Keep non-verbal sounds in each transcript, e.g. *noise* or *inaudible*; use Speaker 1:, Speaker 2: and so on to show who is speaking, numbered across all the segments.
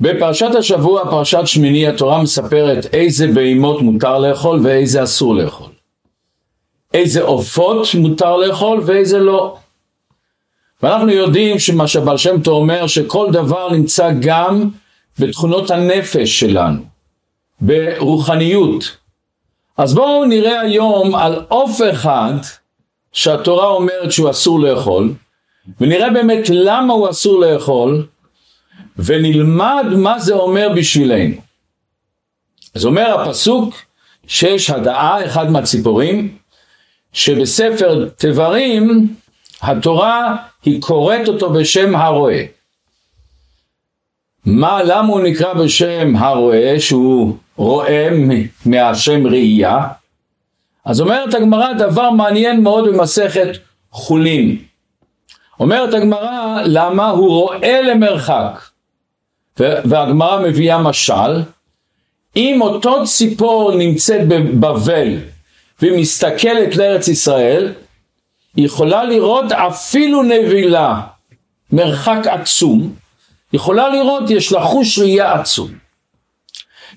Speaker 1: בפרשת השבוע, פרשת שמיני, התורה מספרת איזה בהמות מותר לאכול ואיזה אסור לאכול. איזה עופות מותר לאכול ואיזה לא. ואנחנו יודעים שמה שבעל שם טוב אומר שכל דבר נמצא גם בתכונות הנפש שלנו, ברוחניות. אז בואו נראה היום על עוף אחד שהתורה אומרת שהוא אסור לאכול, ונראה באמת למה הוא אסור לאכול, ונלמד מה זה אומר בשבילנו. אז אומר הפסוק שיש הדעה, אחד מהציפורים, שבספר תברים התורה היא קוראת אותו בשם הרועה. מה, למה הוא נקרא בשם הרועה, שהוא רואה מהשם ראייה? אז אומרת הגמרא דבר מעניין מאוד במסכת חולין. אומרת הגמרא למה הוא רואה למרחק. והגמרא מביאה משל, אם אותו ציפור נמצאת בבבל והיא מסתכלת לארץ ישראל, היא יכולה לראות אפילו נבילה, מרחק עצום, יכולה לראות, יש לה חוש ראייה עצום.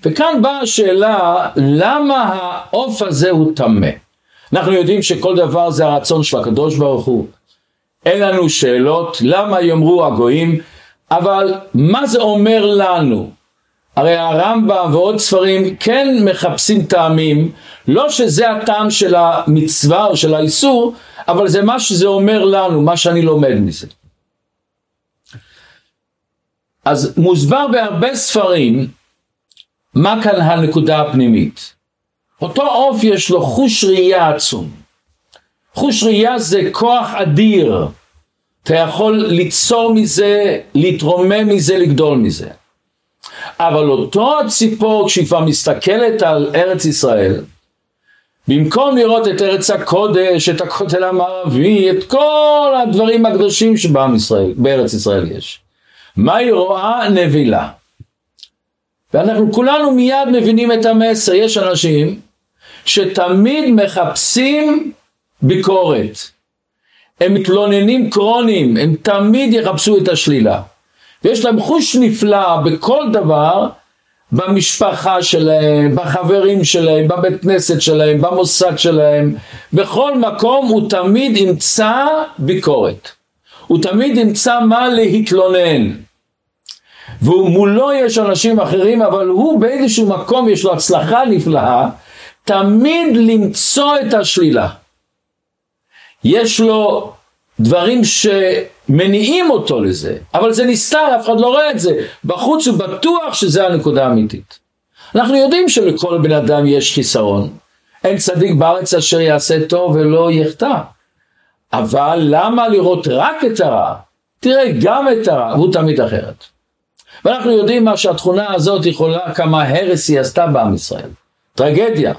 Speaker 1: וכאן באה השאלה, למה העוף הזה הוא טמא? אנחנו יודעים שכל דבר זה הרצון של הקדוש ברוך הוא. אין לנו שאלות, למה יאמרו הגויים, אבל מה זה אומר לנו? הרי הרמב"ם ועוד ספרים כן מחפשים טעמים, לא שזה הטעם של המצווה או של האיסור, אבל זה מה שזה אומר לנו, מה שאני לומד מזה. אז מוסבר בהרבה ספרים מה כאן הנקודה הפנימית. אותו עוף יש לו חוש ראייה עצום. חוש ראייה זה כוח אדיר. אתה יכול ליצור מזה, להתרומם מזה, לגדול מזה. אבל אותו הציפור כשהיא כבר מסתכלת על ארץ ישראל, במקום לראות את ארץ הקודש, את הכותל המערבי, את כל הדברים הקדושים שבעם ישראל, בארץ ישראל יש. מה היא רואה? נבילה. ואנחנו כולנו מיד מבינים את המסר. יש אנשים שתמיד מחפשים ביקורת. הם מתלוננים קרונים, הם תמיד יחפשו את השלילה. ויש להם חוש נפלא בכל דבר, במשפחה שלהם, בחברים שלהם, בבית כנסת שלהם, במוסד שלהם, בכל מקום הוא תמיד ימצא ביקורת. הוא תמיד ימצא מה להתלונן. ומולו יש אנשים אחרים, אבל הוא באיזשהו מקום יש לו הצלחה נפלאה, תמיד למצוא את השלילה. יש לו דברים שמניעים אותו לזה, אבל זה נסתר, אף אחד לא רואה את זה. בחוץ הוא בטוח שזה הנקודה האמיתית. אנחנו יודעים שלכל בן אדם יש חיסרון. אין צדיק בארץ אשר יעשה טוב ולא יחטא. אבל למה לראות רק את הרע? תראה גם את הרע, והוא תמיד אחרת. ואנחנו יודעים מה שהתכונה הזאת יכולה, כמה הרס היא עשתה בעם ישראל. טרגדיה.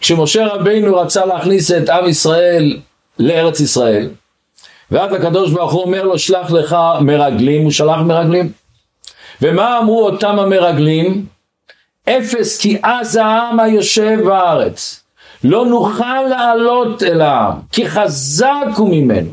Speaker 1: כשמשה רבינו רצה להכניס את עם ישראל לארץ ישראל, ואז הקדוש ברוך הוא אומר לו שלח לך מרגלים, הוא שלח מרגלים. ומה אמרו אותם המרגלים? אפס כי אז העם היושב בארץ. לא נוכל לעלות אל העם, כי חזק הוא ממנו.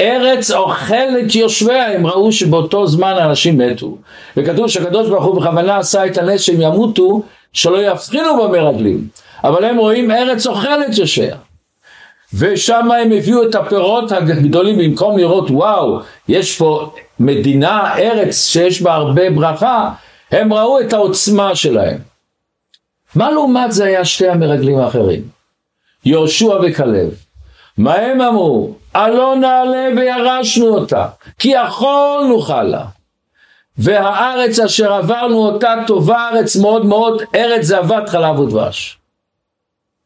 Speaker 1: ארץ אוכלת יושביה, הם ראו שבאותו זמן אנשים מתו. וכתוב שהקדוש ברוך הוא בכוונה עשה את הנס שהם ימותו, שלא יבחינו במרגלים. אבל הם רואים ארץ אוכלת יושביה. ושם הם הביאו את הפירות הגדולים במקום לראות וואו יש פה מדינה ארץ שיש בה הרבה ברכה הם ראו את העוצמה שלהם. מה לעומת זה היה שתי המרגלים האחרים? יהושע וכלב. מה הם אמרו? עלו נעלה וירשנו אותה כי יכול נוכל לה. והארץ אשר עברנו אותה טובה ארץ מאוד מאוד ארץ זבת חלב ודבש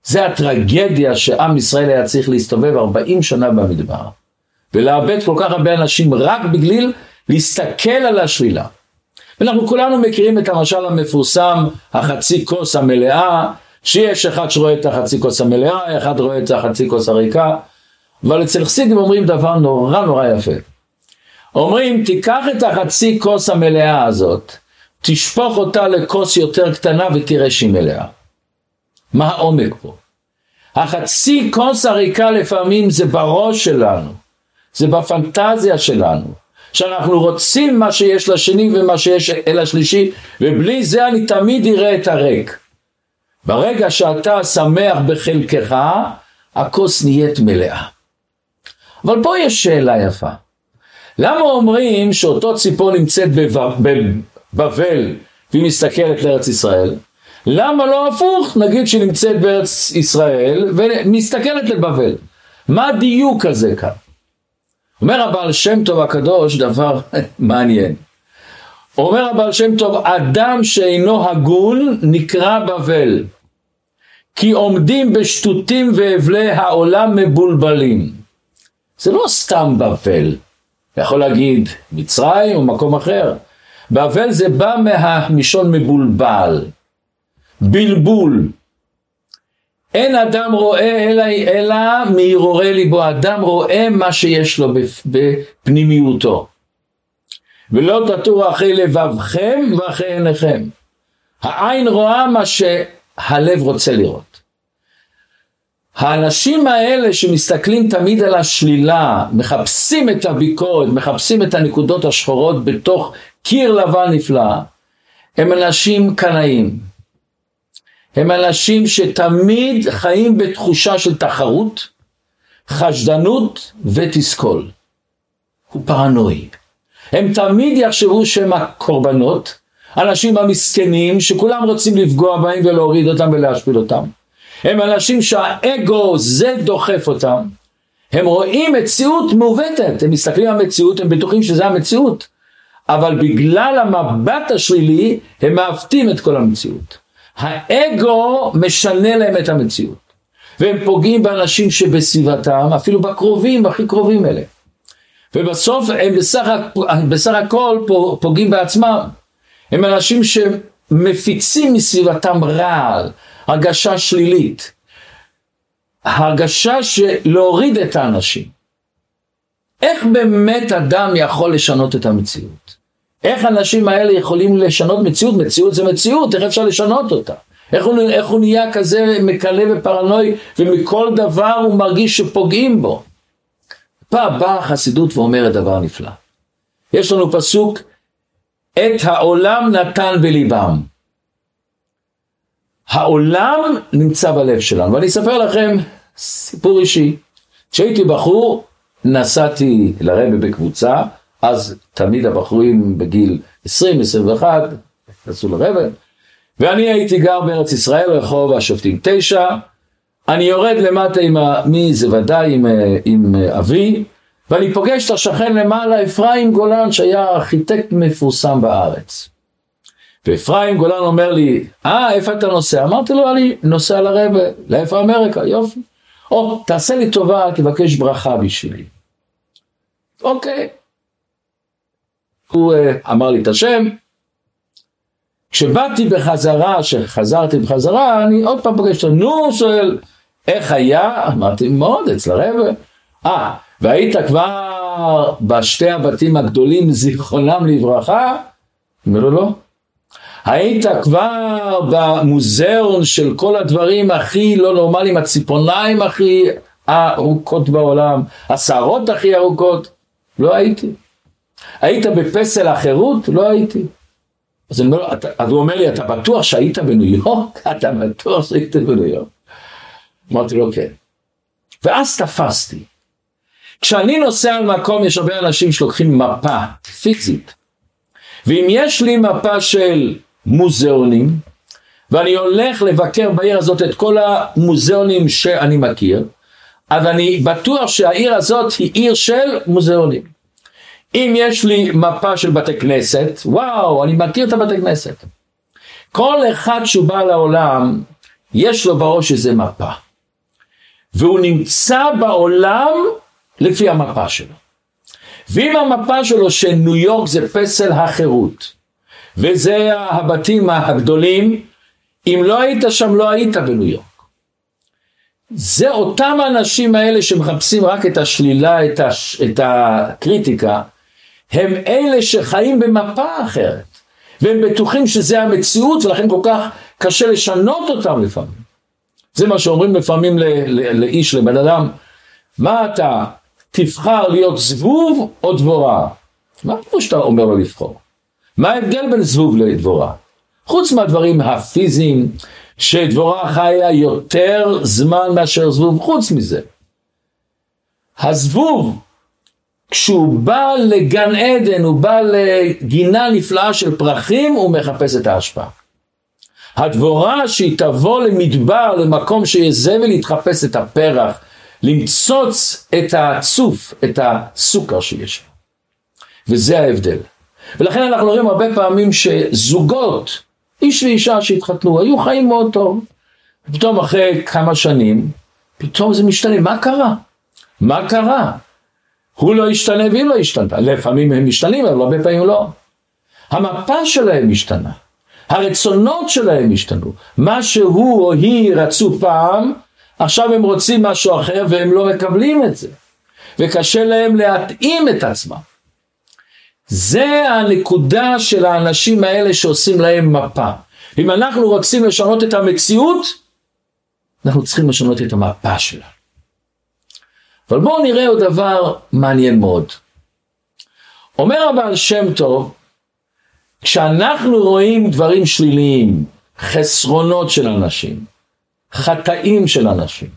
Speaker 1: זה הטרגדיה שעם ישראל היה צריך להסתובב 40 שנה במדבר ולאבד כל כך הרבה אנשים רק בגלל להסתכל על השלילה. ואנחנו כולנו מכירים את המשל המפורסם, החצי כוס המלאה, שיש אחד שרואה את החצי כוס המלאה, אחד רואה את החצי כוס הריקה, אבל אצל חסידים אומרים דבר נורא נורא יפה. אומרים, תיקח את החצי כוס המלאה הזאת, תשפוך אותה לכוס יותר קטנה ותראה שהיא מלאה. מה העומק פה? החצי כוס הריקה לפעמים זה בראש שלנו, זה בפנטזיה שלנו, שאנחנו רוצים מה שיש לשני ומה שיש אל השלישי, ובלי זה אני תמיד אראה את הריק. ברגע שאתה שמח בחלקך, הכוס נהיית מלאה. אבל פה יש שאלה יפה. למה אומרים שאותו ציפור נמצאת בבבל והיא מסתכלת לארץ ישראל? למה לא הפוך? נגיד שהיא נמצאת בארץ ישראל ומסתכלת לבבל. מה הדיוק הזה כאן? אומר הבעל שם טוב הקדוש דבר *laughs* מעניין. אומר הבעל שם טוב, אדם שאינו הגון נקרא בבל, כי עומדים בשטותים והבלי העולם מבולבלים. זה לא סתם בבל, יכול להגיד מצרים או מקום אחר. בבל זה בא מהמישון מבולבל, בלבול. אין אדם רואה אלא, אלא מהרהורי ליבו, אדם רואה מה שיש לו בפנימיותו. ולא תטורו אחרי לבבכם ואחרי עיניכם. העין רואה מה שהלב רוצה לראות. האנשים האלה שמסתכלים תמיד על השלילה, מחפשים את הביקורת, מחפשים את הנקודות השחורות בתוך קיר לבן נפלא, הם אנשים קנאים. הם אנשים שתמיד חיים בתחושה של תחרות, חשדנות ותסכול. הוא פרנואי. הם תמיד יחשבו שהם הקורבנות, אנשים המסכנים שכולם רוצים לפגוע בהם ולהוריד אותם ולהשפיל אותם. הם אנשים שהאגו זה דוחף אותם. הם רואים מציאות מעוותת, הם מסתכלים על המציאות, הם בטוחים שזה המציאות. אבל בגלל המבט השלילי, הם מעוותים את כל המציאות. האגו משנה להם את המציאות. והם פוגעים באנשים שבסביבתם, אפילו בקרובים, הכי קרובים אלה. ובסוף הם בסך, בסך הכל פוגעים בעצמם. הם אנשים שמפיצים מסביבתם רעל, הרגשה שלילית. הרגשה של להוריד את האנשים. איך באמת אדם יכול לשנות את המציאות? איך האנשים האלה יכולים לשנות מציאות? מציאות זה מציאות, איך אפשר לשנות אותה? איך הוא, איך הוא נהיה כזה מקלה ופרנואי ומכל דבר הוא מרגיש שפוגעים בו? פעם באה החסידות ואומרת דבר נפלא. יש לנו פסוק, את העולם נתן בליבם. העולם נמצא בלב שלנו, ואני אספר לכם סיפור אישי. כשהייתי בחור, נסעתי לרבה בקבוצה, אז תמיד הבחורים בגיל 20-21 נסעו לרבה, ואני הייתי גר בארץ ישראל, רחוב השופטים 9, אני יורד למטה עם ה... מי זה ודאי עם, עם אבי, ואני פוגש את השכן למעלה, אפרים גולן, שהיה ארכיטקט מפורסם בארץ. ואפרים גולן אומר לי, אה, איפה אתה נוסע? אמרתי לו, אני נוסע לרבה, לאיפה אמריקה? יופי. או, תעשה לי טובה, תבקש ברכה בשבילי. אוקיי. הוא uh, אמר לי את השם. כשבאתי בחזרה, כשחזרתי בחזרה, אני עוד פעם פוגש אותו, נו, שואל, איך היה? אמרתי, מאוד, אצל הרבה. אה, והיית כבר בשתי הבתים הגדולים, *laughs* זיכרונם לברכה? אומר לו, לא. היית כבר במוזיאון של כל הדברים הכי לא נורמליים, הציפורניים הכי ארוכות בעולם, השערות הכי ארוכות? לא הייתי. היית בפסל החירות? לא הייתי. אז, אומר, אתה, אז הוא אומר לי, אתה בטוח שהיית בניו יורק? *laughs* אתה בטוח שהיית בניו יורק? אמרתי לו, כן. ואז תפסתי. כשאני נוסע על מקום, יש הרבה אנשים שלוקחים מפה פיזית. ואם יש לי מפה של מוזיאונים, ואני הולך לבקר בעיר הזאת את כל המוזיאונים שאני מכיר, אז אני בטוח שהעיר הזאת היא עיר של מוזיאונים. אם יש לי מפה של בתי כנסת, וואו, אני מכיר את הבתי כנסת. כל אחד שהוא בא לעולם, יש לו בראש איזה מפה. והוא נמצא בעולם לפי המפה שלו. ואם המפה שלו של ניו יורק זה פסל החירות, וזה הבתים הגדולים, אם לא היית שם לא היית בניו יורק. זה אותם האנשים האלה שמחפשים רק את השלילה, את, הש... את הקריטיקה, הם אלה שחיים במפה אחרת, והם בטוחים שזה המציאות ולכן כל כך קשה לשנות אותם לפעמים. זה מה שאומרים לפעמים לאיש, לבן אדם, מה אתה, תבחר להיות זבוב או דבורה? מה פירוש שאתה אומר לו לבחור? מה ההבדל בין זבוב לדבורה? חוץ מהדברים הפיזיים, שדבורה חיה יותר זמן מאשר זבוב, חוץ מזה. הזבוב, כשהוא בא לגן עדן, הוא בא לגינה נפלאה של פרחים, הוא מחפש את ההשפעה. הדבורה שהיא תבוא למדבר, למקום שיהיה זבל, היא תחפש את הפרח, למצוץ את הצוף, את הסוכר שיש. וזה ההבדל. ולכן אנחנו רואים הרבה פעמים שזוגות, איש ואישה שהתחתנו, היו חיים מאוד טוב. פתאום אחרי כמה שנים, פתאום זה משתנה, מה קרה? מה קרה? הוא לא השתנה והיא לא השתנתה. לפעמים הם משתנים, אבל הרבה פעמים לא. המפה שלהם השתנה. הרצונות שלהם השתנו. מה שהוא או היא רצו פעם, עכשיו הם רוצים משהו אחר והם לא מקבלים את זה. וקשה להם להתאים את עצמם. זה הנקודה של האנשים האלה שעושים להם מפה. אם אנחנו רוצים לשנות את המציאות, אנחנו צריכים לשנות את המפה שלנו. אבל בואו נראה עוד דבר מעניין מאוד. אומר הבעל שם טוב, כשאנחנו רואים דברים שליליים, חסרונות של אנשים, חטאים של אנשים,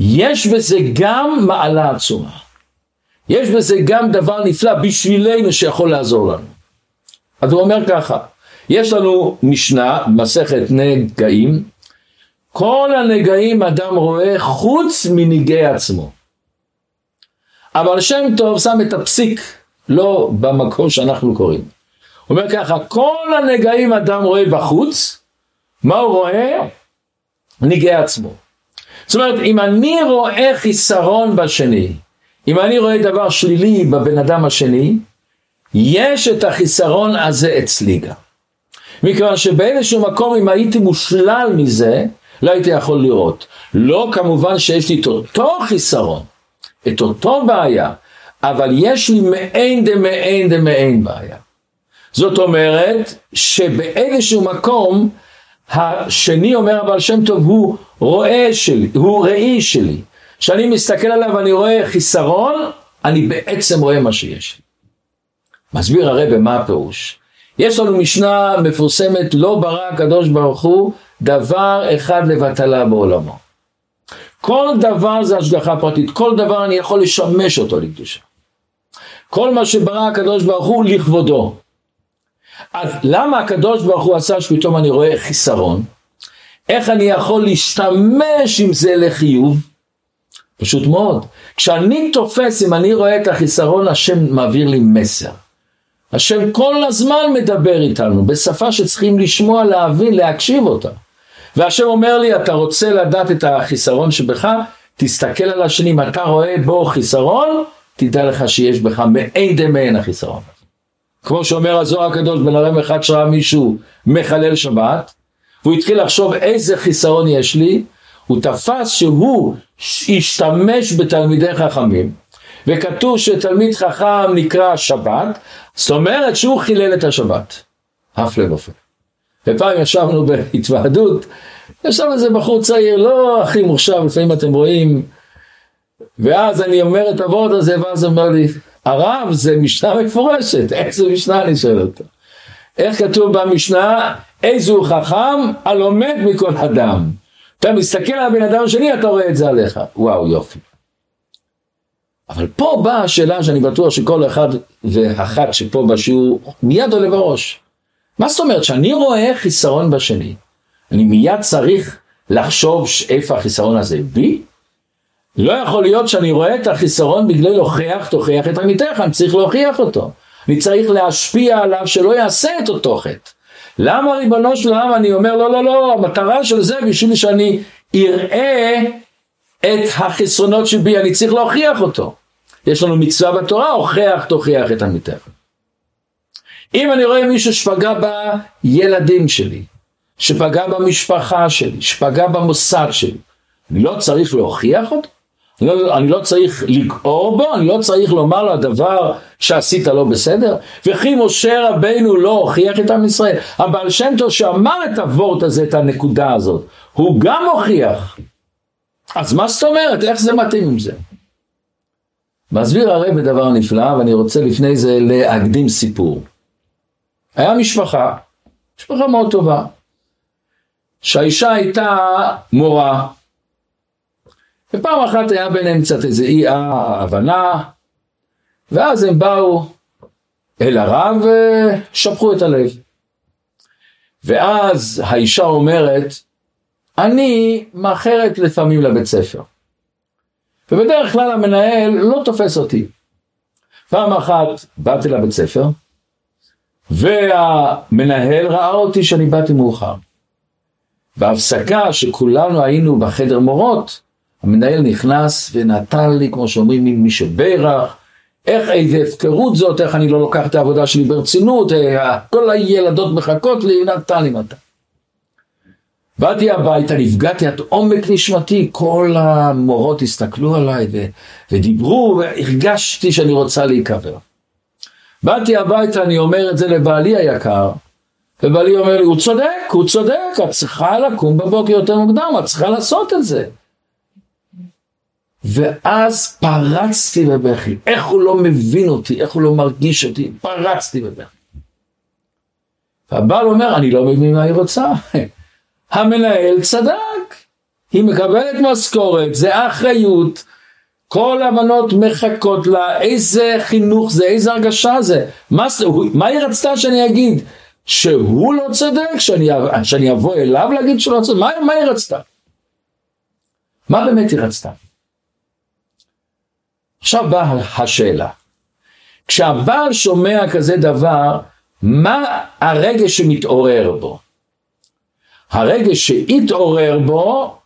Speaker 1: יש בזה גם מעלה עצומה. יש בזה גם דבר נפלא בשבילנו שיכול לעזור לנו. אז הוא אומר ככה, יש לנו משנה, מסכת נגעים, כל הנגעים אדם רואה חוץ מנגעי עצמו. אבל שם טוב שם את הפסיק לא במקום שאנחנו קוראים. הוא אומר ככה, כל הנגעים אדם רואה בחוץ, מה הוא רואה? נגעי עצמו. זאת אומרת, אם אני רואה חיסרון בשני, אם אני רואה דבר שלילי בבן אדם השני, יש את החיסרון הזה אצלי גם. מכיוון שבאיזשהו מקום אם הייתי מושלל מזה, לא הייתי יכול לראות. לא כמובן שיש לי את אותו חיסרון, את אותו בעיה, אבל יש לי מעין דמעין דמעין בעיה. זאת אומרת שבאיזשהו מקום השני אומר הבעל שם טוב הוא רואה שלי, הוא ראי שלי. כשאני מסתכל עליו ואני רואה חיסרון, אני בעצם רואה מה שיש לי. מסביר הרב מה הפירוש. יש לנו משנה מפורסמת, לא ברא הקדוש ברוך הוא דבר אחד לבטלה בעולמו. כל דבר זה השגחה פרטית, כל דבר אני יכול לשמש אותו לקדושה. כל מה שברא הקדוש ברוך הוא לכבודו. אז למה הקדוש ברוך הוא עשה שפתאום אני רואה חיסרון? איך אני יכול להשתמש עם זה לחיוב? פשוט מאוד. כשאני תופס, אם אני רואה את החיסרון, השם מעביר לי מסר. השם כל הזמן מדבר איתנו, בשפה שצריכים לשמוע, להבין, להקשיב אותה. והשם אומר לי, אתה רוצה לדעת את החיסרון שבך? תסתכל על השני, אם אתה רואה בו חיסרון, תדע לך שיש בך מעין דמיין החיסרון. כמו שאומר הזוהר הקדוש, בן אדם אחד שראה מישהו מחלל שבת, והוא התחיל לחשוב איזה חיסרון יש לי, הוא תפס שהוא השתמש בתלמידי חכמים, וכתוב שתלמיד חכם נקרא שבת, זאת אומרת שהוא חילל את השבת, הפלא ופלא. ופעם ישבנו בהתוועדות, ישב איזה בחור צעיר, לא הכי מוכשר, לפעמים אתם רואים, ואז אני אומר את הוורד הזה, ואז הוא אומר לי, הרב זה משנה מפורשת, איזה משנה אני שואל אותו. איך כתוב במשנה, איזו חכם הלומד מכל אדם. אתה מסתכל על הבן אדם השני, אתה רואה את זה עליך. וואו, יופי. אבל פה באה השאלה שאני בטוח שכל אחד ואחת שפה בשיעור מיד עולה בראש. מה זאת אומרת, שאני רואה חיסרון בשני, אני מיד צריך לחשוב איפה החיסרון הזה בי? לא יכול להיות שאני רואה את החיסרון בגלל להוכיח, תוכיח את עמיתך, אני צריך להוכיח אותו. אני צריך להשפיע עליו שלא יעשה את אותו חטא. למה ריבונו של עולם אני אומר לא לא לא המטרה של זה בשביל שאני אראה את החסרונות שבי אני צריך להוכיח אותו. יש לנו מצווה בתורה הוכח תוכיח את עמיתך. אם אני רואה מישהו שפגע בילדים שלי, שפגע במשפחה שלי, שפגע במוסד שלי, אני לא צריך להוכיח אותו? אני לא, אני לא צריך לגעור בו, אני לא צריך לומר לו הדבר שעשית לא בסדר. וכי משה רבינו לא הוכיח את עם ישראל. הבעל שם טוב שאמר את הוורט הזה, את הנקודה הזאת, הוא גם הוכיח. אז מה זאת אומרת? איך זה מתאים עם זה? מסביר הרי בדבר נפלא, ואני רוצה לפני זה להקדים סיפור. היה משפחה, משפחה מאוד טובה, שהאישה הייתה מורה, ופעם אחת היה ביניהם קצת איזה אי הבנה, ואז הם באו אל הרב ושפכו את הלב. ואז האישה אומרת, אני מאחרת לפעמים לבית ספר. ובדרך כלל המנהל לא תופס אותי. פעם אחת באתי לבית ספר, והמנהל ראה אותי שאני באתי מאוחר. בהפסקה שכולנו היינו בחדר מורות, המנהל נכנס ונתן לי, כמו שאומרים, מין מי שברך, איך איזה הפקרות זאת, איך אני לא לוקח את העבודה שלי ברצינות, אה, כל הילדות מחכות לי, נתן לי מתן. באתי הביתה, נפגעתי עד עומק נשמתי, כל המורות הסתכלו עליי ו- ודיברו, והרגשתי שאני רוצה להיקבר. באתי הביתה, אני אומר את זה לבעלי היקר, ובעלי אומר לי, הוא צודק, הוא צודק, את צריכה לקום בבוקר יותר מוקדם, את צריכה לעשות את זה. ואז פרצתי בבכי, איך הוא לא מבין אותי, איך הוא לא מרגיש אותי, פרצתי בבכי. והבעל אומר, אני לא מבין מה היא רוצה. *laughs* המנהל צדק, היא מקבלת משכורת, זה אחריות, כל הבנות מחכות לה, איזה חינוך זה, איזה הרגשה זה, מה, מה היא רצתה שאני אגיד? שהוא לא צודק, שאני, שאני אבוא אליו להגיד שהוא לא צודק, מה, מה היא רצתה? מה באמת היא רצתה? עכשיו באה השאלה, כשהבעל שומע כזה דבר, מה הרגש שמתעורר בו? הרגש שהתעורר בו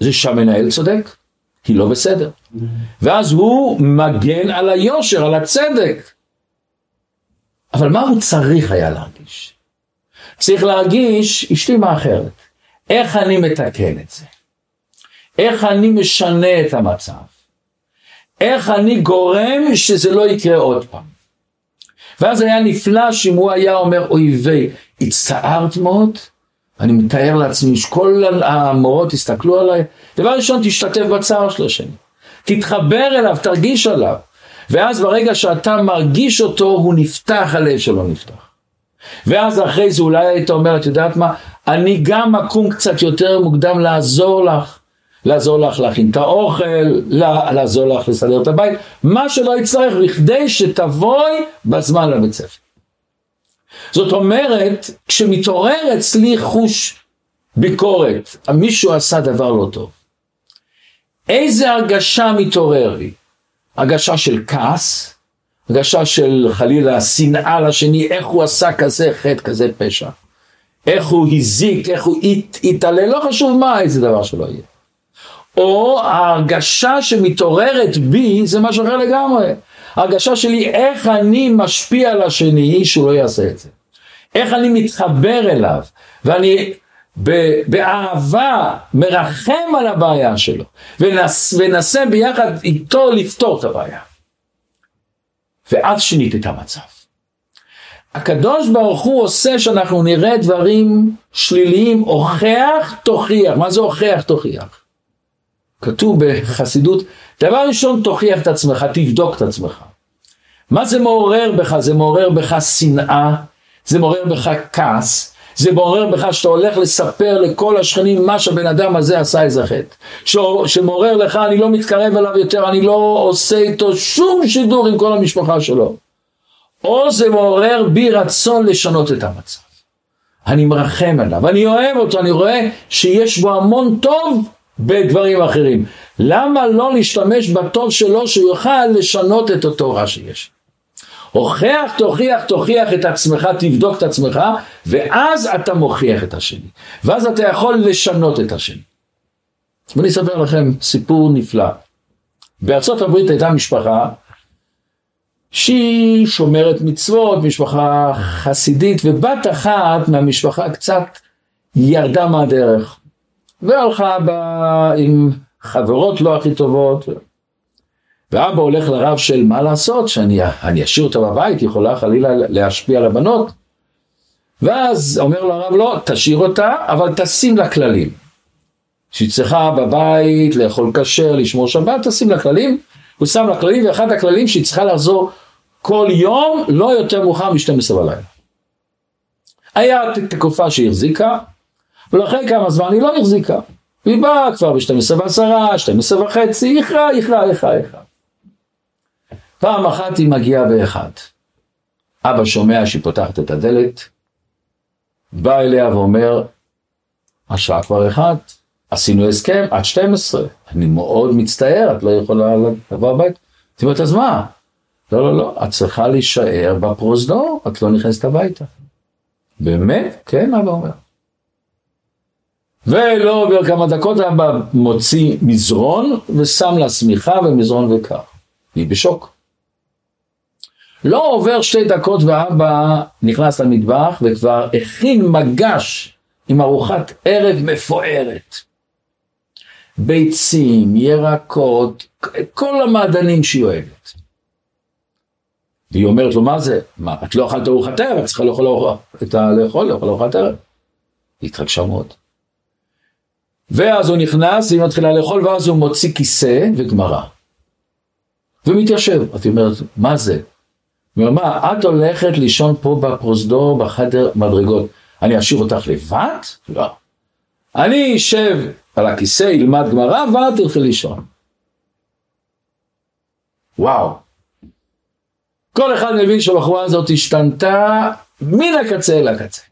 Speaker 1: זה שהמנהל צודק, היא לא בסדר. ואז הוא מגן על היושר, על הצדק. אבל מה הוא צריך היה להרגיש? צריך להרגיש, אשתי מאחרת. איך אני מתקן את זה? איך אני משנה את המצב? איך אני גורם שזה לא יקרה עוד פעם? ואז היה נפלא שאם הוא היה אומר, אוי ויי, הצטערת מאוד, אני מתאר לעצמי שכל המורות יסתכלו עליי, דבר ראשון תשתתף בצער של השני, תתחבר אליו, תרגיש עליו, ואז ברגע שאתה מרגיש אותו, הוא נפתח הלב שלו נפתח. ואז אחרי זה אולי היית אומר, את יודעת מה, אני גם אקום קצת יותר מוקדם לעזור לך, לעזור לך להכין את האוכל, לעזור לך לסדר את הבית, מה שלא יצטרך, בכדי שתבואי בזמן לבית ספר. זאת אומרת, כשמתעורר אצלי חוש ביקורת, מישהו עשה דבר לא טוב, איזה הרגשה מתעורר לי? הרגשה של כעס, הרגשה של חלילה שנאה לשני, איך הוא עשה כזה חטא, כזה פשע, איך הוא הזיק, איך הוא התעלל, לא חשוב מה, איזה דבר שלא יהיה. או ההרגשה שמתעוררת בי זה משהו אחר לגמרי. ההרגשה שלי איך אני משפיע על השני שהוא לא יעשה את זה. איך אני מתחבר אליו, ואני באהבה מרחם על הבעיה שלו, וננסה ביחד איתו לפתור את הבעיה. ואז שינית את המצב. הקדוש ברוך הוא עושה שאנחנו נראה דברים שליליים, הוכח תוכיח. מה זה הוכח תוכיח? כתוב בחסידות, דבר ראשון תוכיח את עצמך, תבדוק את עצמך. מה זה מעורר בך? זה מעורר בך שנאה, זה מעורר בך כעס, זה מעורר בך שאתה הולך לספר לכל השכנים מה שהבן אדם הזה עשה איזה חטא. שמעורר לך אני לא מתקרב אליו יותר, אני לא עושה איתו שום שידור עם כל המשפחה שלו. או זה מעורר בי רצון לשנות את המצב. אני מרחם עליו, אני אוהב אותו, אני רואה שיש בו המון טוב בדברים אחרים. למה לא להשתמש בטוב שלו שיוכל לשנות את אותו רע שיש? הוכח, תוכיח, תוכיח את עצמך, תבדוק את עצמך, ואז אתה מוכיח את השני. ואז אתה יכול לשנות את השני. ואני אספר לכם סיפור נפלא. בארצות הברית הייתה משפחה שהיא שומרת מצוות, משפחה חסידית, ובת אחת מהמשפחה קצת ירדה מהדרך. והלכה בה עם חברות לא הכי טובות. ואבא הולך לרב של מה לעשות, שאני אשאיר אותה בבית, יכולה חלילה להשפיע על הבנות. ואז אומר לו הרב, לא, תשאיר אותה, אבל תשים לה כללים. שהיא צריכה בבית לאכול כשר, לשמור שבת, תשים לה כללים. הוא שם לה כללים, ואחד הכללים שהיא צריכה לחזור כל יום, לא יותר מאוחר מ-12 בלילה. היה תקופה שהיא החזיקה, ולאחרי כמה זמן היא לא החזיקה. והיא באה כבר ב-12 ועשרה, 12 וחצי, איחרה, איחרה, איחרה, איחרה. פעם אחת היא מגיעה באחד. אבא שומע שהיא פותחת את הדלת, בא אליה ואומר, השעה כבר אחת, עשינו הסכם עד 12, אני מאוד מצטער, את לא יכולה לבוא הביתה. היא אומרת, אז מה? לא, לא, לא, את צריכה להישאר בפרוזדור, את לא נכנסת הביתה. באמת? כן, אבא אומר. ולא עובר כמה דקות, אבא מוציא מזרון ושם לה שמיכה ומזרון וקר. היא בשוק. לא עובר שתי דקות ואבא נכנס למטבח וכבר הכין מגש עם ארוחת ערב מפוארת. ביצים, ירקות, כל המעדנים שהיא אוהבת. והיא אומרת לו, מה זה? מה, את לא אכלת ארוחת ערב, את צריכה לאכול ארוחת ערב. היא התרגשה מאוד. ואז הוא נכנס, היא מתחילה לאכול, ואז הוא מוציא כיסא וגמרא. ומתיישב. היא אומרת, מה זה? הוא אומר, מה, את הולכת לישון פה בפרוזדור, בחדר מדרגות, אני אשאיר אותך לבד? לא. אני אשב על הכיסא, ילמד גמרא, ואת תלכי לישון. וואו. כל אחד מבין שהבחורה הזאת השתנתה מן הקצה אל הקצה.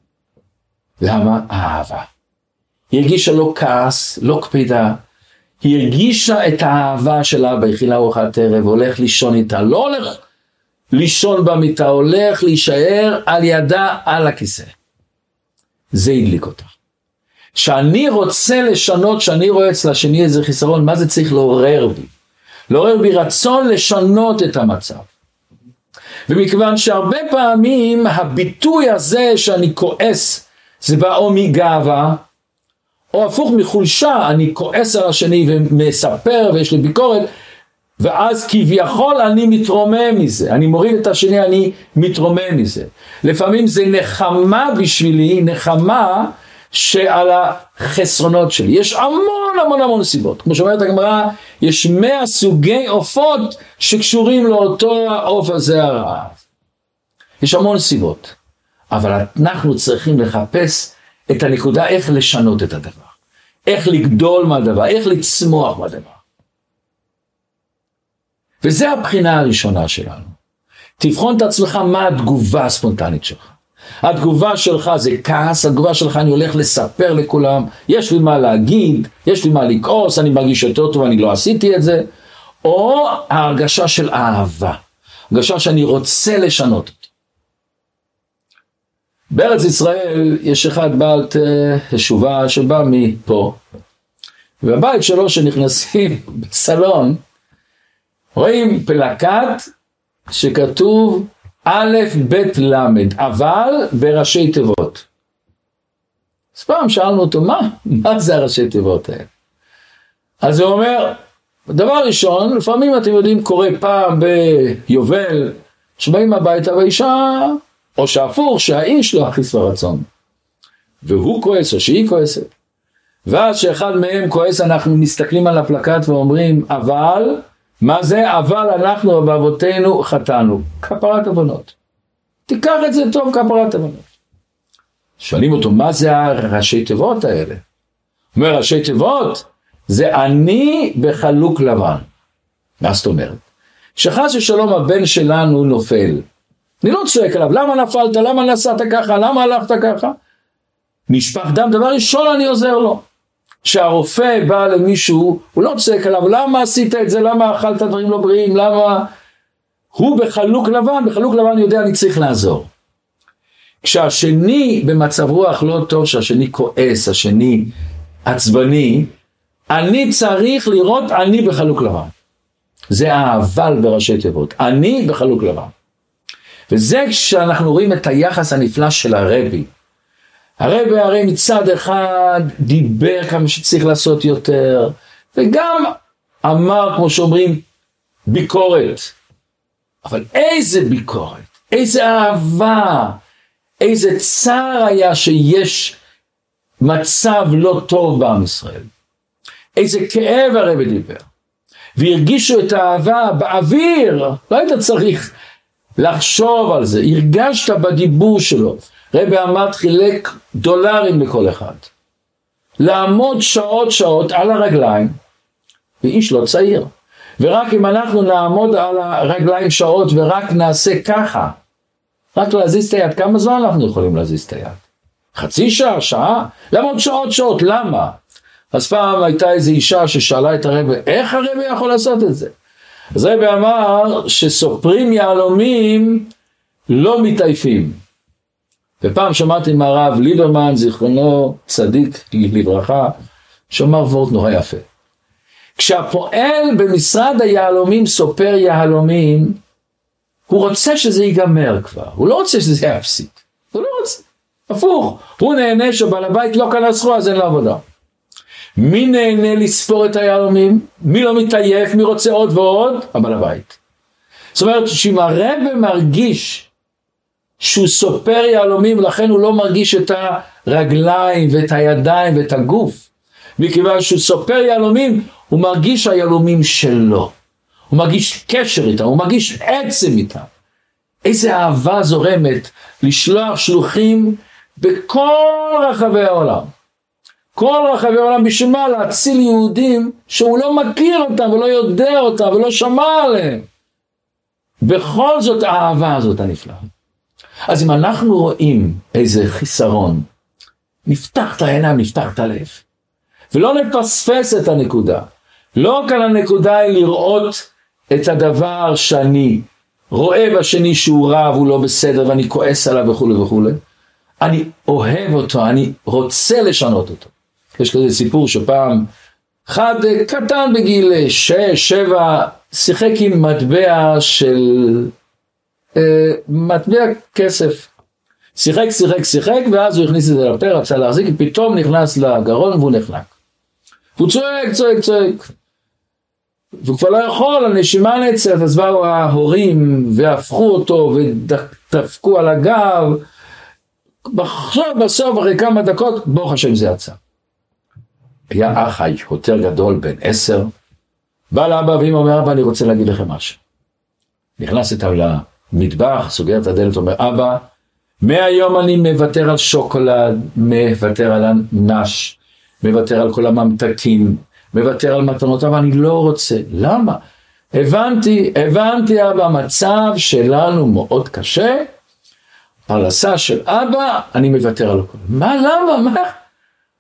Speaker 1: למה? אהבה. היא הרגישה לא כעס, לא קפידה. היא הרגישה את האהבה שלה באכילה ארוחת ערב, הולך לישון איתה, לא הולך לישון במיטה, הולך להישאר על ידה על הכיסא. זה הדליק אותה. כשאני רוצה לשנות, כשאני רואה אצל השני איזה חיסרון, מה זה צריך לעורר בי? לעורר בי רצון לשנות את המצב. ומכיוון שהרבה פעמים הביטוי הזה שאני כועס, זה בא או מגאווה, או הפוך מחולשה, אני כועס על השני ומספר ויש לי ביקורת, ואז כביכול אני מתרומם מזה, אני מוריד את השני, אני מתרומם מזה. לפעמים זה נחמה בשבילי, נחמה שעל החסרונות שלי. יש המון המון המון סיבות. כמו שאומרת הגמרא, יש מאה סוגי עופות שקשורים לאותו העוף הזה הרע. יש המון סיבות. אבל אנחנו צריכים לחפש את הנקודה איך לשנות את הדבר. איך לגדול מהדבר, איך לצמוח מהדבר. וזה הבחינה הראשונה שלנו. תבחון את עצמך מה התגובה הספונטנית שלך. התגובה שלך זה כעס, התגובה שלך אני הולך לספר לכולם, יש לי מה להגיד, יש לי מה לכעוס, אני מרגיש יותר טוב, אני לא עשיתי את זה, או ההרגשה של אהבה, הרגשה שאני רוצה לשנות. בארץ ישראל יש אחד בעל תשובה שבא מפה, ובבית שלו שנכנסים *laughs* בסלון, רואים פלקט שכתוב א', ב', ל', אבל בראשי תיבות. אז פעם שאלנו אותו, מה? מה זה הראשי תיבות האלה? אז הוא אומר, דבר ראשון, לפעמים אתם יודעים, קורה פעם ביובל, שבאים הביתה והאישה, או שהפוך, שהאיש לא הכי שבע רצון. והוא כועס או שהיא כועסת. ואז שאחד מהם כועס, אנחנו מסתכלים על הפלקט ואומרים, אבל מה זה? אבל אנחנו באבותינו חטאנו. כפרת עוונות. תיקח את זה טוב, כפרת עוונות. שואלים אותו, מה זה הראשי תיבות האלה? אומר, ראשי תיבות זה אני בחלוק לבן. מה זאת אומרת? שחס ושלום הבן שלנו נופל. אני לא צועק עליו, למה נפלת? למה נסעת ככה? למה הלכת ככה? נשפך דם, דבר ראשון אני עוזר לו. כשהרופא בא למישהו, הוא לא צועק עליו, למה עשית את זה, למה אכלת דברים לא בריאים, למה... הוא בחלוק לבן, בחלוק לבן יודע אני צריך לעזור. כשהשני במצב רוח לא טוב, כשהשני כועס, השני עצבני, אני צריך לראות אני בחלוק לבן. זה האבל בראשי תיבות, אני בחלוק לבן. וזה כשאנחנו רואים את היחס הנפלא של הרבי. הרבי הרי מצד אחד דיבר כמה שצריך לעשות יותר, וגם אמר, כמו שאומרים, ביקורת. אבל איזה ביקורת, איזה אהבה, איזה צער היה שיש מצב לא טוב בעם ישראל. איזה כאב הרבי דיבר. והרגישו את האהבה באוויר, לא היית צריך לחשוב על זה, הרגשת בדיבור שלו. רבי עמד חילק דולרים לכל אחד. לעמוד שעות שעות על הרגליים, ואיש לא צעיר. ורק אם אנחנו נעמוד על הרגליים שעות ורק נעשה ככה, רק להזיז את היד, כמה זמן אנחנו יכולים להזיז את היד? חצי שעה, שעה? לעמוד שעות שעות, למה? אז פעם הייתה איזו אישה ששאלה את הרבי, איך הרבי יכול לעשות את זה? רבי אמר שסופרים יהלומים לא מתעייפים. ופעם שמעתי מהרב ליברמן, זיכרונו צדיק לברכה, שאמר וורט נורא יפה. כשהפועל במשרד היהלומים סופר יהלומים, הוא רוצה שזה ייגמר כבר, הוא לא רוצה שזה יפסיק, הוא לא רוצה, הפוך, הוא נהנה שבעל הבית לא קנה סחורה אז אין לו עבודה. מי נהנה לספור את היהלומים? מי לא מתעייף? מי רוצה עוד ועוד? הבעל הבית. זאת אומרת שאם הרב מרגיש שהוא סופר יהלומים ולכן הוא לא מרגיש את הרגליים ואת הידיים ואת הגוף מכיוון שהוא סופר יהלומים הוא מרגיש היהלומים שלו הוא מרגיש קשר איתם, הוא מרגיש עצם איתם איזה אהבה זורמת לשלוח שלוחים בכל רחבי העולם כל רחבי העולם בשביל מה? להציל יהודים שהוא לא מכיר אותם ולא יודע אותם ולא שמע עליהם בכל זאת האהבה הזאת הנפלאה אז אם אנחנו רואים איזה חיסרון, נפתח את העיניים, נפתח את הלב. ולא נפספס את הנקודה. לא כאן הנקודה היא לראות את הדבר שאני רואה בשני שהוא רע והוא לא בסדר ואני כועס עליו וכולי וכולי. אני אוהב אותו, אני רוצה לשנות אותו. יש כזה סיפור שפעם אחד קטן בגיל 6, 7, שיחק עם מטבע של אה, מטבע כסף. שיחק, שיחק, שיחק, ואז הוא הכניס את זה לפה, רצה להחזיק, פתאום נכנס לגרון והוא נחנק. הוא צועק, צועק, צועק. והוא כבר לא יכול, הנשימה נעצרת, אז באו ההורים והפכו אותו ודפקו על הגב. בסוף, בסוף, אחרי כמה דקות, ברוך השם זה יצא. היה אח יותר גדול, בן עשר, בא לאבא ואמא אומר, אבא, אני רוצה להגיד לכם משהו. נכנס איתם מטבח, סוגר את הדלת, אומר, אבא, מהיום אני מוותר על שוקולד, מוותר על הנש, מוותר על כל הממתקים, מוותר על מתנות, אבל אני לא רוצה. למה? הבנתי, הבנתי אבא, המצב שלנו מאוד קשה, פרנסה של אבא, אני מוותר על הכל. מה, למה, מה?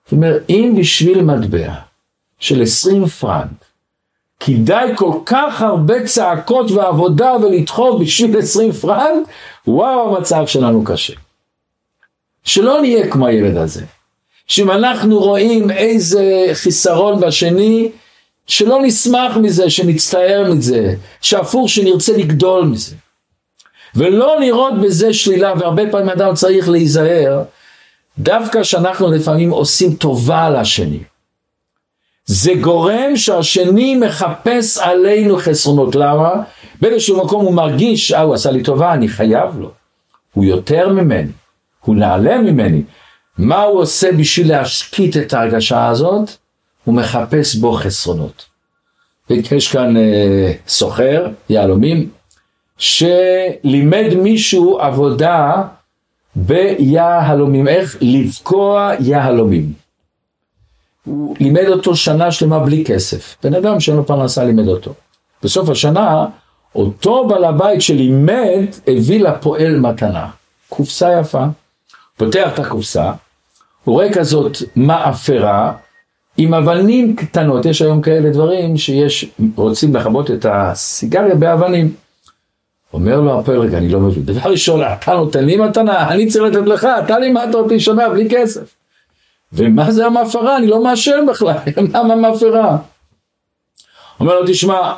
Speaker 1: זאת אומרת, אם בשביל מטבע של 20 פרנק, כדאי כל כך הרבה צעקות ועבודה ולדחוף בשביל 20 פרנק, וואו המצב שלנו קשה. שלא נהיה כמו הילד הזה. שאם אנחנו רואים איזה חיסרון בשני, שלא נשמח מזה, שנצטער מזה, שהפוך שנרצה לגדול מזה. ולא לראות בזה שלילה, והרבה פעמים אדם צריך להיזהר, דווקא שאנחנו לפעמים עושים טובה לשני. זה גורם שהשני מחפש עלינו חסרונות. למה? באיזשהו מקום הוא מרגיש, אה, הוא עשה לי טובה, אני חייב לו. הוא יותר ממני, הוא נעלה ממני. מה הוא עושה בשביל להשקיט את ההרגשה הזאת? הוא מחפש בו חסרונות. יש כאן אה, סוחר, יהלומים, שלימד מישהו עבודה ביהלומים, איך לבקוע יהלומים. הוא לימד אותו שנה שלמה בלי כסף. בן אדם שאין לו פרנסה לימד אותו. בסוף השנה, אותו בעל הבית שלימד הביא לפועל מתנה. קופסה יפה, פותח את הקופסה, הוא רואה כזאת מאפרה עם אבנים קטנות, יש היום כאלה דברים שיש, רוצים לכבות את הסיגריה באבנים. אומר לו הפועל, רגע, אני לא מבין. דבר ראשון, אתה נותן לי מתנה, אני צריך לתת לך, אתה לימדת אותי שנה בלי כסף. ומה זה המאפרה? אני לא מאשר בכלל, *laughs* למה מאפרה? אומר לו, תשמע,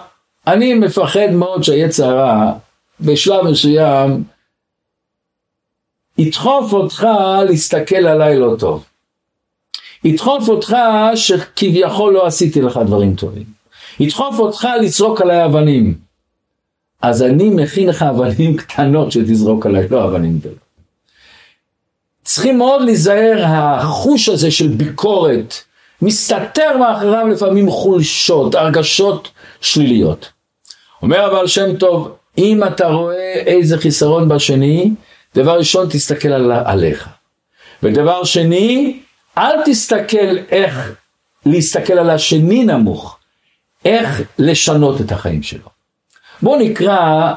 Speaker 1: אני מפחד מאוד שהיצר הרע בשלב מסוים ידחוף אותך להסתכל עליי לא טוב. ידחוף אותך שכביכול לא עשיתי לך דברים טובים. ידחוף אותך לזרוק עליי אבנים. אז אני מכין לך אבנים קטנות שתזרוק עליי, לא אבנים גדולות. צריכים מאוד להיזהר, החוש הזה של ביקורת, מסתתר מאחריו לפעמים חולשות, הרגשות שליליות. אומר אבל שם טוב, אם אתה רואה איזה חיסרון בשני, דבר ראשון תסתכל על, עליך. ודבר שני, אל תסתכל איך להסתכל על השני נמוך, איך לשנות את החיים שלו. בואו נקרא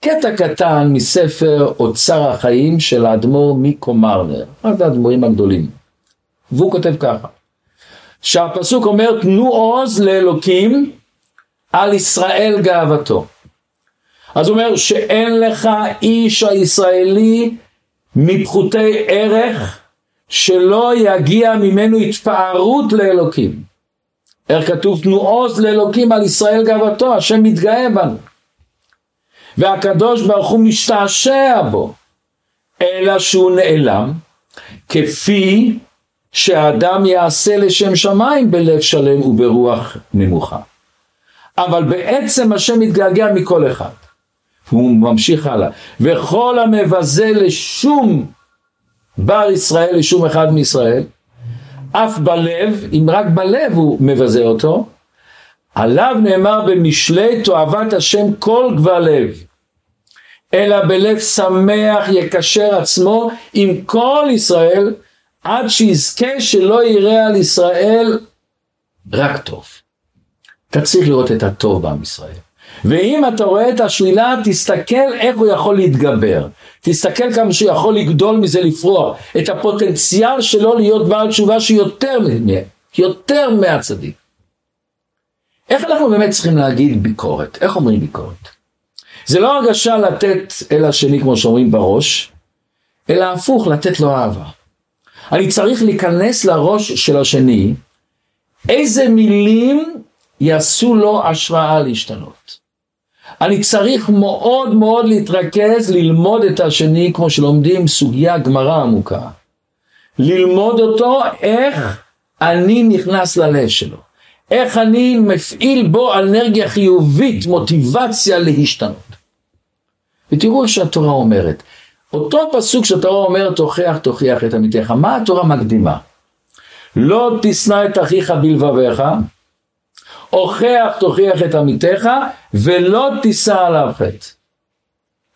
Speaker 1: קטע קטן מספר אוצר החיים של האדמו"ר מיקו מרנר, אחד האדמו"רים הגדולים. והוא כותב ככה, שהפסוק אומר תנו עוז לאלוקים על ישראל גאוותו. אז הוא אומר שאין לך איש הישראלי מפחותי ערך שלא יגיע ממנו התפארות לאלוקים. איך כתוב תנו עוז לאלוקים על ישראל גאוותו, השם מתגאה בנו. והקדוש ברוך הוא משתעשע בו, אלא שהוא נעלם, כפי שהאדם יעשה לשם שמיים בלב שלם וברוח נמוכה. אבל בעצם השם מתגעגע מכל אחד. הוא ממשיך הלאה. וכל המבזה לשום בר ישראל, לשום אחד מישראל, אף בלב, אם רק בלב הוא מבזה אותו, עליו נאמר במשלי תועבת השם כל גבל לב. אלא בלב שמח יקשר עצמו עם כל ישראל עד שיזכה שלא יראה על ישראל רק טוב. אתה צריך לראות את הטוב בעם ישראל. ואם אתה רואה את השלילה, תסתכל איך הוא יכול להתגבר. תסתכל כמה שהוא יכול לגדול מזה לפרוע. את הפוטנציאל שלו להיות בעל תשובה שיותר יותר מהצדיק. איך אנחנו באמת צריכים להגיד ביקורת? איך אומרים ביקורת? זה לא הרגשה לתת אל השני כמו שאומרים בראש, אלא הפוך, לתת לו אהבה. אני צריך להיכנס לראש של השני, איזה מילים יעשו לו השראה להשתנות. אני צריך מאוד מאוד להתרכז, ללמוד את השני כמו שלומדים סוגיה גמרא עמוקה. ללמוד אותו איך אני נכנס ללב שלו. איך אני מפעיל בו אנרגיה חיובית, מוטיבציה להשתנות. ותראו איך שהתורה אומרת. אותו פסוק שהתורה אומרת, תוכיח תוכיח את עמיתך, מה התורה מקדימה? לא תשנא את אחיך בלבביך, הוכח תוכיח את עמיתך, ולא תישא עליו חטא.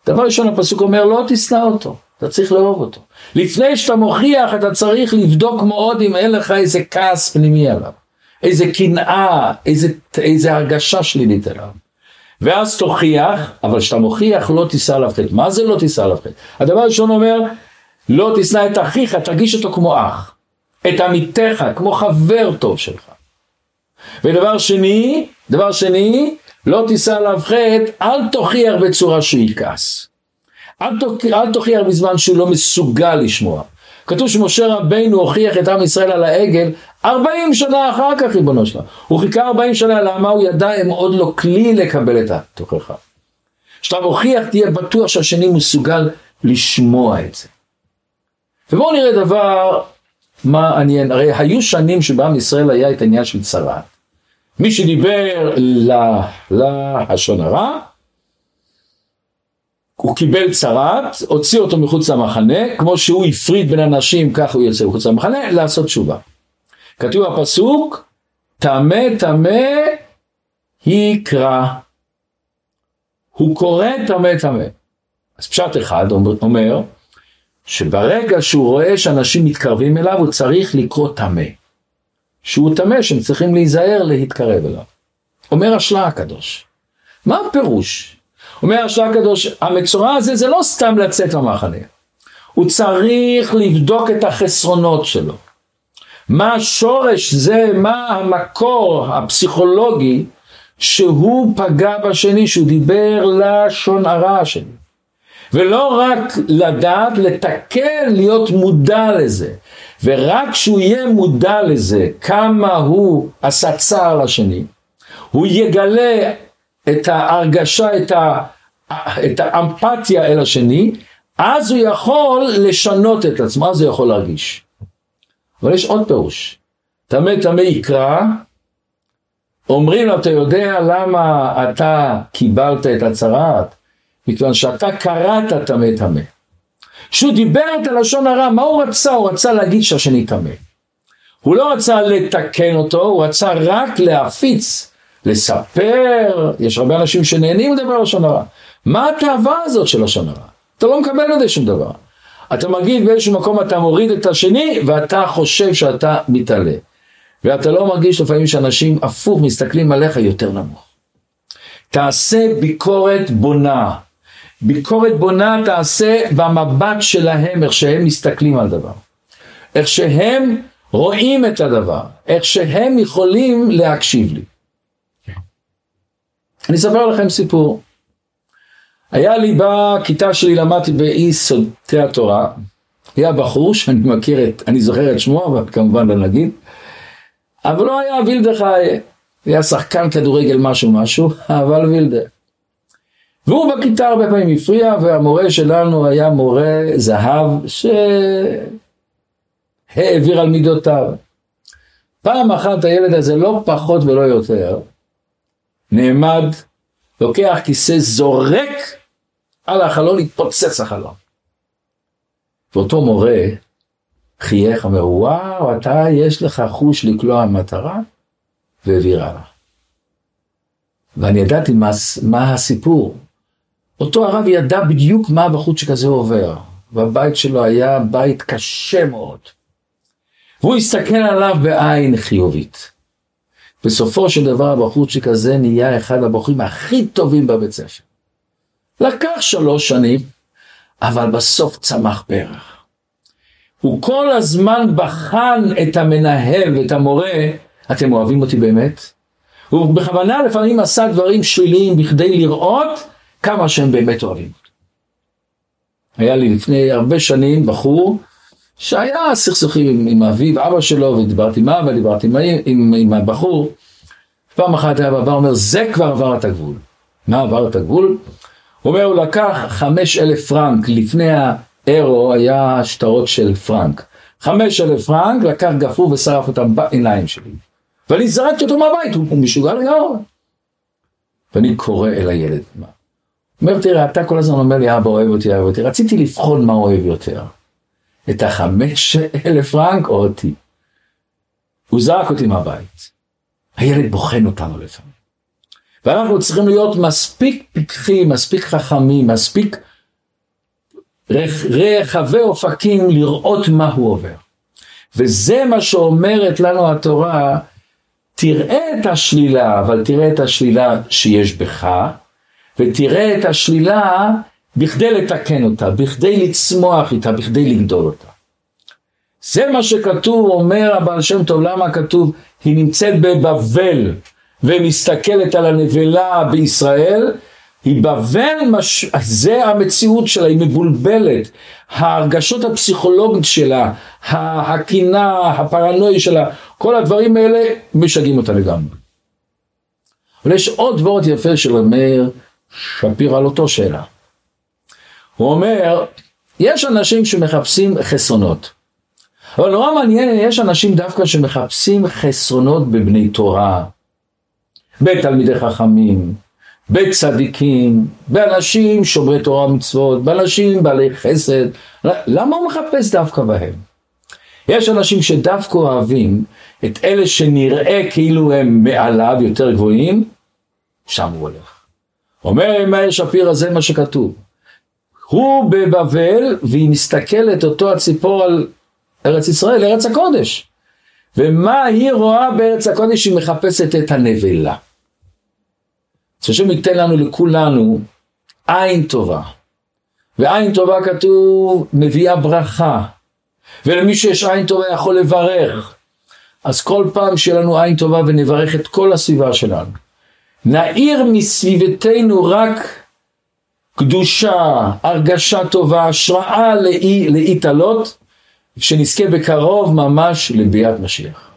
Speaker 1: דבר ראשון הפסוק אומר, לא תשנא אותו, אתה צריך לאהוב אותו. לפני שאתה מוכיח, אתה צריך לבדוק מאוד אם אין לך איזה כעס פנימי עליו, איזה קנאה, איזה, איזה הרגשה שלילית עליו. ואז תוכיח, אבל כשאתה מוכיח לא תישא עליו חטא. מה זה לא תישא עליו חטא? הדבר הראשון אומר, לא תשנא את אחיך, תרגיש אותו כמו אח. את עמיתך, כמו חבר טוב שלך. ודבר שני, דבר שני, לא תישא עליו חטא, אל תוכיח בצורה שהוא יכעס. אל, אל תוכיח בזמן שהוא לא מסוגל לשמוע. כתוב שמשה רבינו הוכיח את עם ישראל על העגל 40 שנה אחר כך ריבונו שלנו. הוא חיכה 40 שנה, למה הוא ידע הם עוד לא כלי לקבל את התוכחה. כשאתה מוכיח תהיה בטוח שהשני מסוגל לשמוע את זה. ובואו נראה דבר מעניין, הרי היו שנים שבעם ישראל היה את העניין של צרה. מי שדיבר ללשון הרע, הוא קיבל צרת, הוציא אותו מחוץ למחנה, כמו שהוא הפריד בין אנשים, ככה הוא יוצא מחוץ למחנה, לעשות תשובה. כתוב הפסוק, טמא טמא יקרא. הוא קורא טמא טמא. אז פשט אחד אומר, שברגע שהוא רואה שאנשים מתקרבים אליו, הוא צריך לקרוא טמא. שהוא טמא, שהם צריכים להיזהר להתקרב אליו. אומר השלה הקדוש. מה הפירוש? אומר השלה הקדוש, המצורע הזה זה לא סתם לצאת למחנה. הוא צריך לבדוק את החסרונות שלו. מה השורש זה, מה המקור הפסיכולוגי שהוא פגע בשני, שהוא דיבר לשון הרע השני. ולא רק לדעת, לתקן, להיות מודע לזה. ורק כשהוא יהיה מודע לזה, כמה הוא עשה צער לשני, הוא יגלה את ההרגשה, את, ה, את האמפתיה אל השני, אז הוא יכול לשנות את עצמו, אז הוא יכול להרגיש. אבל יש עוד פירוש. טמא טמא יקרא, אומרים לו, אתה יודע למה אתה קיבלת את הצהרת? מכיוון שאתה קראת טמא טמא. כשהוא דיבר את הלשון הרע, מה הוא רצה? הוא רצה להגיד שהשני טמא. הוא לא רצה לתקן אותו, הוא רצה רק להפיץ לספר, יש הרבה אנשים שנהנים לדבר לשון הרע. מה התאווה הזאת של לשון הרע? אתה לא מקבל מזה שום דבר. אתה מגיד באיזשהו מקום אתה מוריד את השני ואתה חושב שאתה מתעלה. ואתה לא מרגיש לפעמים שאנשים הפוך מסתכלים עליך יותר נמוך. תעשה ביקורת בונה. ביקורת בונה תעשה במבט שלהם, איך שהם מסתכלים על דבר. איך שהם רואים את הדבר, איך שהם יכולים להקשיב לי. אני אספר לכם סיפור. היה לי בכיתה שלי, למדתי באי סודתי התורה, היה בחור שאני מכיר את, אני זוכר את שמו, אבל כמובן לא נגיד, אבל לא היה וילדחי, היה שחקן כדורגל משהו משהו, *laughs* אבל וילדה. והוא בכיתה הרבה פעמים הפריע, והמורה שלנו היה מורה זהב, שהעביר על מידותיו. פעם אחת הילד הזה, לא פחות ולא יותר, נעמד, לוקח כיסא, זורק על החלון, התפוצץ החלון. ואותו מורה חייך, אומר, וואו, אתה יש לך חוש לקלוע מטרה, והעביר הלאה. ואני ידעתי מה, מה הסיפור. אותו הרב ידע בדיוק מה בחוץ שכזה עובר, והבית שלו היה בית קשה מאוד. והוא הסתכל עליו בעין חיובית. בסופו של דבר הבחור שכזה נהיה אחד הבחורים הכי טובים בבית ספר. לקח שלוש שנים, אבל בסוף צמח פרח. הוא כל הזמן בחן את המנהל ואת המורה, אתם אוהבים אותי באמת? הוא בכוונה לפעמים עשה דברים שליליים בכדי לראות כמה שהם באמת אוהבים אותי. היה לי לפני הרבה שנים בחור שהיה סכסוכים עם, עם אביו, אבא שלו, ודיברתי עם אבא, דיברתי עם, עם, עם הבחור. פעם אחת היה בבא אומר, זה כבר עבר את הגבול. מה עבר את הגבול? הוא אומר, הוא לקח חמש אלף פרנק לפני האירו, היה שטרות של פרנק. חמש אלף פרנק, לקח גפור ושרף אותם בעיניים שלי. ואני זרקתי אותו מהבית, הוא, הוא משוגע לגמרי. ואני קורא אל הילד. מה? אומר, תראה, אתה כל הזמן אומר לי, אבא אוהב אותי, אוהב אותי. רציתי לבחון מה אוהב יותר. את החמש אלף פרנק או אותי. הוא זרק אותי מהבית. הילד בוחן אותנו לפעמים. ואנחנו צריכים להיות מספיק פיקחים, מספיק חכמים, מספיק רחבי אופקים לראות מה הוא עובר. וזה מה שאומרת לנו התורה, תראה את השלילה, אבל תראה את השלילה שיש בך, ותראה את השלילה בכדי לתקן אותה, בכדי לצמוח איתה, בכדי לגדול אותה. זה מה שכתוב, אומר הבעל שם טוב, למה כתוב, היא נמצאת בבבל ומסתכלת על הנבלה בישראל, היא בבל, מש... זה המציאות שלה, היא מבולבלת. ההרגשות הפסיכולוגיות שלה, הקינה, הפרנואי שלה, כל הדברים האלה משגעים אותה לגמרי. אבל יש עוד וורט יפה של מאיר שפירא על אותו שאלה. הוא אומר, יש אנשים שמחפשים חסרונות. אבל נורא מעניין, יש אנשים דווקא שמחפשים חסרונות בבני תורה, בתלמידי חכמים, בצדיקים, באנשים שומרי תורה ומצוות, באנשים בעלי חסד. למה הוא מחפש דווקא בהם? יש אנשים שדווקא אוהבים את אלה שנראה כאילו הם מעליו יותר גבוהים, שם הוא הולך. אומר מאיר שפירא זה מה שכתוב. הוא בבבל והיא מסתכלת אותו הציפור על ארץ ישראל, ארץ הקודש. ומה היא רואה בארץ הקודש? היא מחפשת את הנבלה. שהשם ייתן לנו לכולנו עין טובה. ועין טובה כתוב מביאה ברכה. ולמי שיש עין טובה יכול לברך. אז כל פעם שיהיה לנו עין טובה ונברך את כל הסביבה שלנו. נעיר מסביבתנו רק קדושה, הרגשה טובה, השראה להתעלות, שנזכה בקרוב ממש לביאת משיח.